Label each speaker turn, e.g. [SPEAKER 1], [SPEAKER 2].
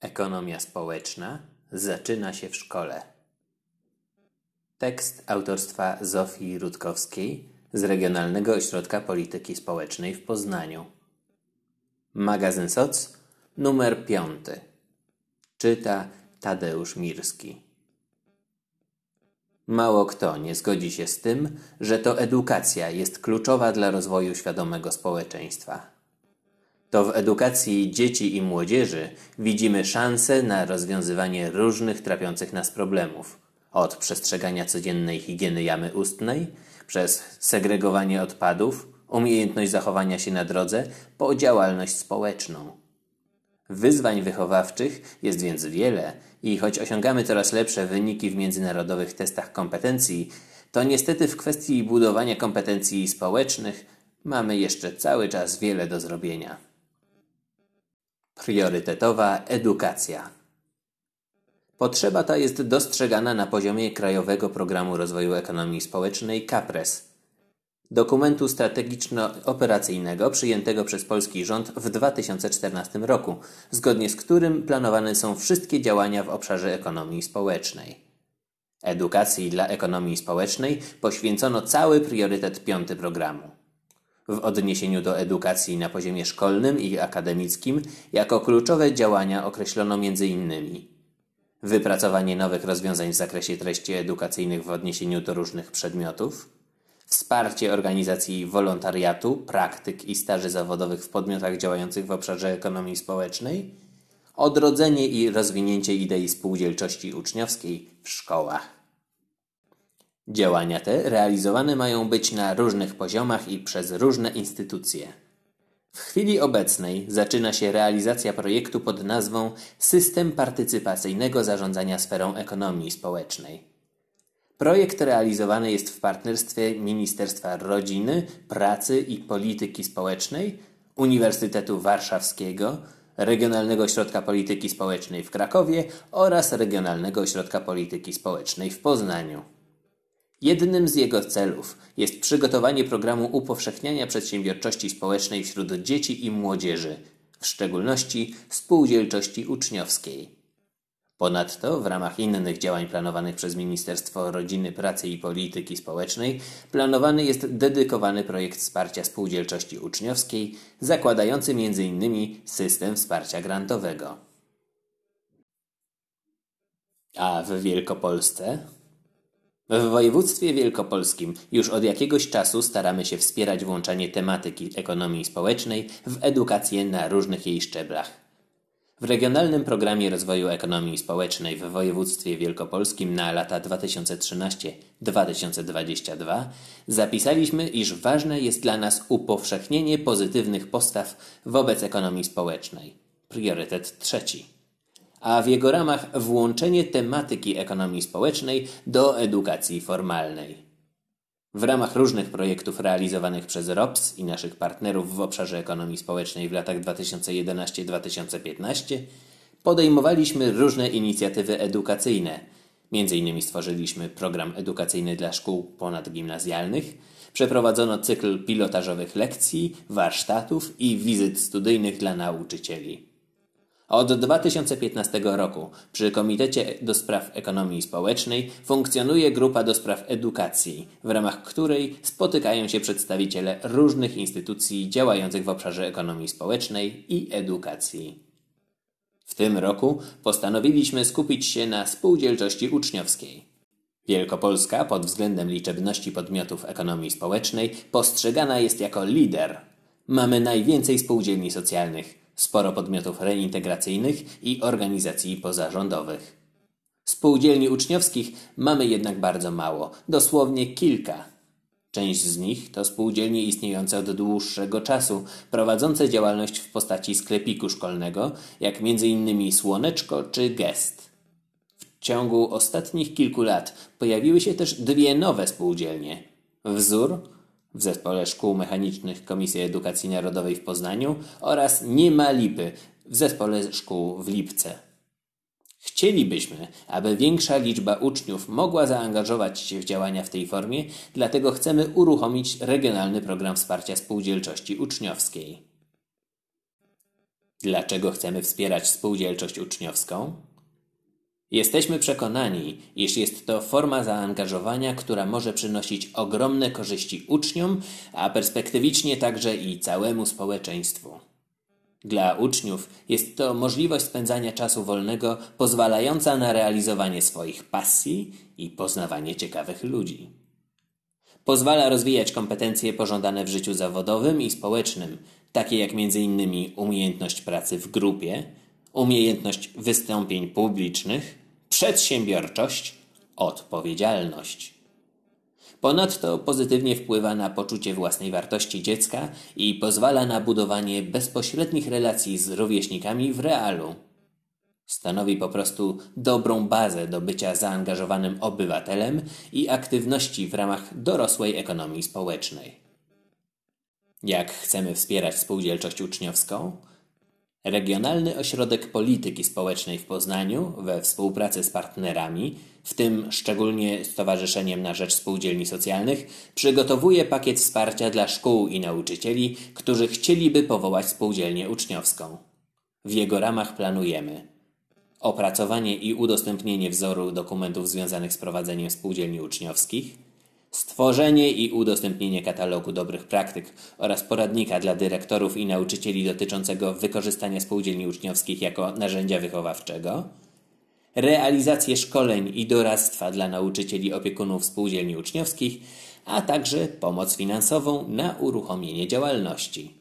[SPEAKER 1] Ekonomia społeczna zaczyna się w szkole. Tekst autorstwa Zofii Rutkowskiej z Regionalnego Ośrodka Polityki Społecznej w Poznaniu. Magazyn Soc, numer 5. Czyta Tadeusz Mirski. Mało kto nie zgodzi się z tym, że to edukacja jest kluczowa dla rozwoju świadomego społeczeństwa. To w edukacji dzieci i młodzieży widzimy szansę na rozwiązywanie różnych trapiących nas problemów. Od przestrzegania codziennej higieny jamy ustnej, przez segregowanie odpadów, umiejętność zachowania się na drodze, po działalność społeczną. Wyzwań wychowawczych jest więc wiele i choć osiągamy coraz lepsze wyniki w międzynarodowych testach kompetencji, to niestety w kwestii budowania kompetencji społecznych mamy jeszcze cały czas wiele do zrobienia. Priorytetowa edukacja. Potrzeba ta jest dostrzegana na poziomie Krajowego Programu Rozwoju Ekonomii Społecznej KAPRES, dokumentu strategiczno-operacyjnego przyjętego przez polski rząd w 2014 roku, zgodnie z którym planowane są wszystkie działania w obszarze ekonomii społecznej. Edukacji dla ekonomii społecznej poświęcono cały priorytet piąty programu w odniesieniu do edukacji na poziomie szkolnym i akademickim jako kluczowe działania określono m.in. wypracowanie nowych rozwiązań w zakresie treści edukacyjnych w odniesieniu do różnych przedmiotów, wsparcie organizacji wolontariatu, praktyk i staży zawodowych w podmiotach działających w obszarze ekonomii społecznej, odrodzenie i rozwinięcie idei spółdzielczości uczniowskiej w szkołach. Działania te realizowane mają być na różnych poziomach i przez różne instytucje. W chwili obecnej zaczyna się realizacja projektu pod nazwą System partycypacyjnego zarządzania sferą ekonomii społecznej. Projekt realizowany jest w partnerstwie Ministerstwa Rodziny, Pracy i Polityki Społecznej, Uniwersytetu Warszawskiego, Regionalnego Ośrodka Polityki Społecznej w Krakowie oraz Regionalnego Ośrodka Polityki Społecznej w Poznaniu. Jednym z jego celów jest przygotowanie programu upowszechniania przedsiębiorczości społecznej wśród dzieci i młodzieży, w szczególności spółdzielczości uczniowskiej. Ponadto w ramach innych działań planowanych przez Ministerstwo Rodziny, Pracy i Polityki Społecznej planowany jest dedykowany projekt wsparcia spółdzielczości uczniowskiej, zakładający m.in. system wsparcia grantowego. A w Wielkopolsce w województwie wielkopolskim już od jakiegoś czasu staramy się wspierać włączanie tematyki ekonomii społecznej w edukację na różnych jej szczeblach. W Regionalnym Programie Rozwoju Ekonomii Społecznej w województwie wielkopolskim na lata 2013-2022 zapisaliśmy, iż ważne jest dla nas upowszechnienie pozytywnych postaw wobec ekonomii społecznej. Priorytet trzeci a w jego ramach włączenie tematyki ekonomii społecznej do edukacji formalnej. W ramach różnych projektów realizowanych przez ROPS i naszych partnerów w obszarze ekonomii społecznej w latach 2011-2015 podejmowaliśmy różne inicjatywy edukacyjne. Między innymi stworzyliśmy program edukacyjny dla szkół ponadgimnazjalnych, przeprowadzono cykl pilotażowych lekcji, warsztatów i wizyt studyjnych dla nauczycieli. Od 2015 roku przy Komitecie do Spraw Ekonomii Społecznej funkcjonuje grupa do spraw edukacji, w ramach której spotykają się przedstawiciele różnych instytucji działających w obszarze ekonomii społecznej i edukacji. W tym roku postanowiliśmy skupić się na spółdzielczości uczniowskiej. Wielkopolska pod względem liczebności podmiotów ekonomii społecznej postrzegana jest jako lider. Mamy najwięcej spółdzielni socjalnych – sporo podmiotów reintegracyjnych i organizacji pozarządowych. Spółdzielni uczniowskich mamy jednak bardzo mało, dosłownie kilka. Część z nich to spółdzielnie istniejące od dłuższego czasu, prowadzące działalność w postaci sklepiku szkolnego, jak m.in. Słoneczko czy Gest. W ciągu ostatnich kilku lat pojawiły się też dwie nowe spółdzielnie. Wzór w Zespole Szkół Mechanicznych Komisji Edukacji Narodowej w Poznaniu oraz Nie ma lipy w Zespole Szkół w Lipce. Chcielibyśmy, aby większa liczba uczniów mogła zaangażować się w działania w tej formie, dlatego chcemy uruchomić regionalny program wsparcia spółdzielczości uczniowskiej. Dlaczego chcemy wspierać spółdzielczość uczniowską? Jesteśmy przekonani, iż jest to forma zaangażowania, która może przynosić ogromne korzyści uczniom, a perspektywicznie także i całemu społeczeństwu. Dla uczniów jest to możliwość spędzania czasu wolnego pozwalająca na realizowanie swoich pasji i poznawanie ciekawych ludzi. Pozwala rozwijać kompetencje pożądane w życiu zawodowym i społecznym, takie jak m.in. umiejętność pracy w grupie, umiejętność wystąpień publicznych, przedsiębiorczość, odpowiedzialność. Ponadto pozytywnie wpływa na poczucie własnej wartości dziecka i pozwala na budowanie bezpośrednich relacji z rówieśnikami w realu. Stanowi po prostu dobrą bazę do bycia zaangażowanym obywatelem i aktywności w ramach dorosłej ekonomii społecznej. Jak chcemy wspierać spółdzielczość uczniowską? Regionalny Ośrodek Polityki Społecznej w Poznaniu, we współpracy z partnerami, w tym szczególnie Stowarzyszeniem na Rzecz Spółdzielni Socjalnych, przygotowuje pakiet wsparcia dla szkół i nauczycieli, którzy chcieliby powołać spółdzielnię uczniowską. W jego ramach planujemy opracowanie i udostępnienie wzoru dokumentów związanych z prowadzeniem spółdzielni uczniowskich, stworzenie i udostępnienie katalogu dobrych praktyk oraz poradnika dla dyrektorów i nauczycieli dotyczącego wykorzystania spółdzielni uczniowskich jako narzędzia wychowawczego, realizację szkoleń i doradztwa dla nauczycieli opiekunów spółdzielni uczniowskich, a także pomoc finansową na uruchomienie działalności.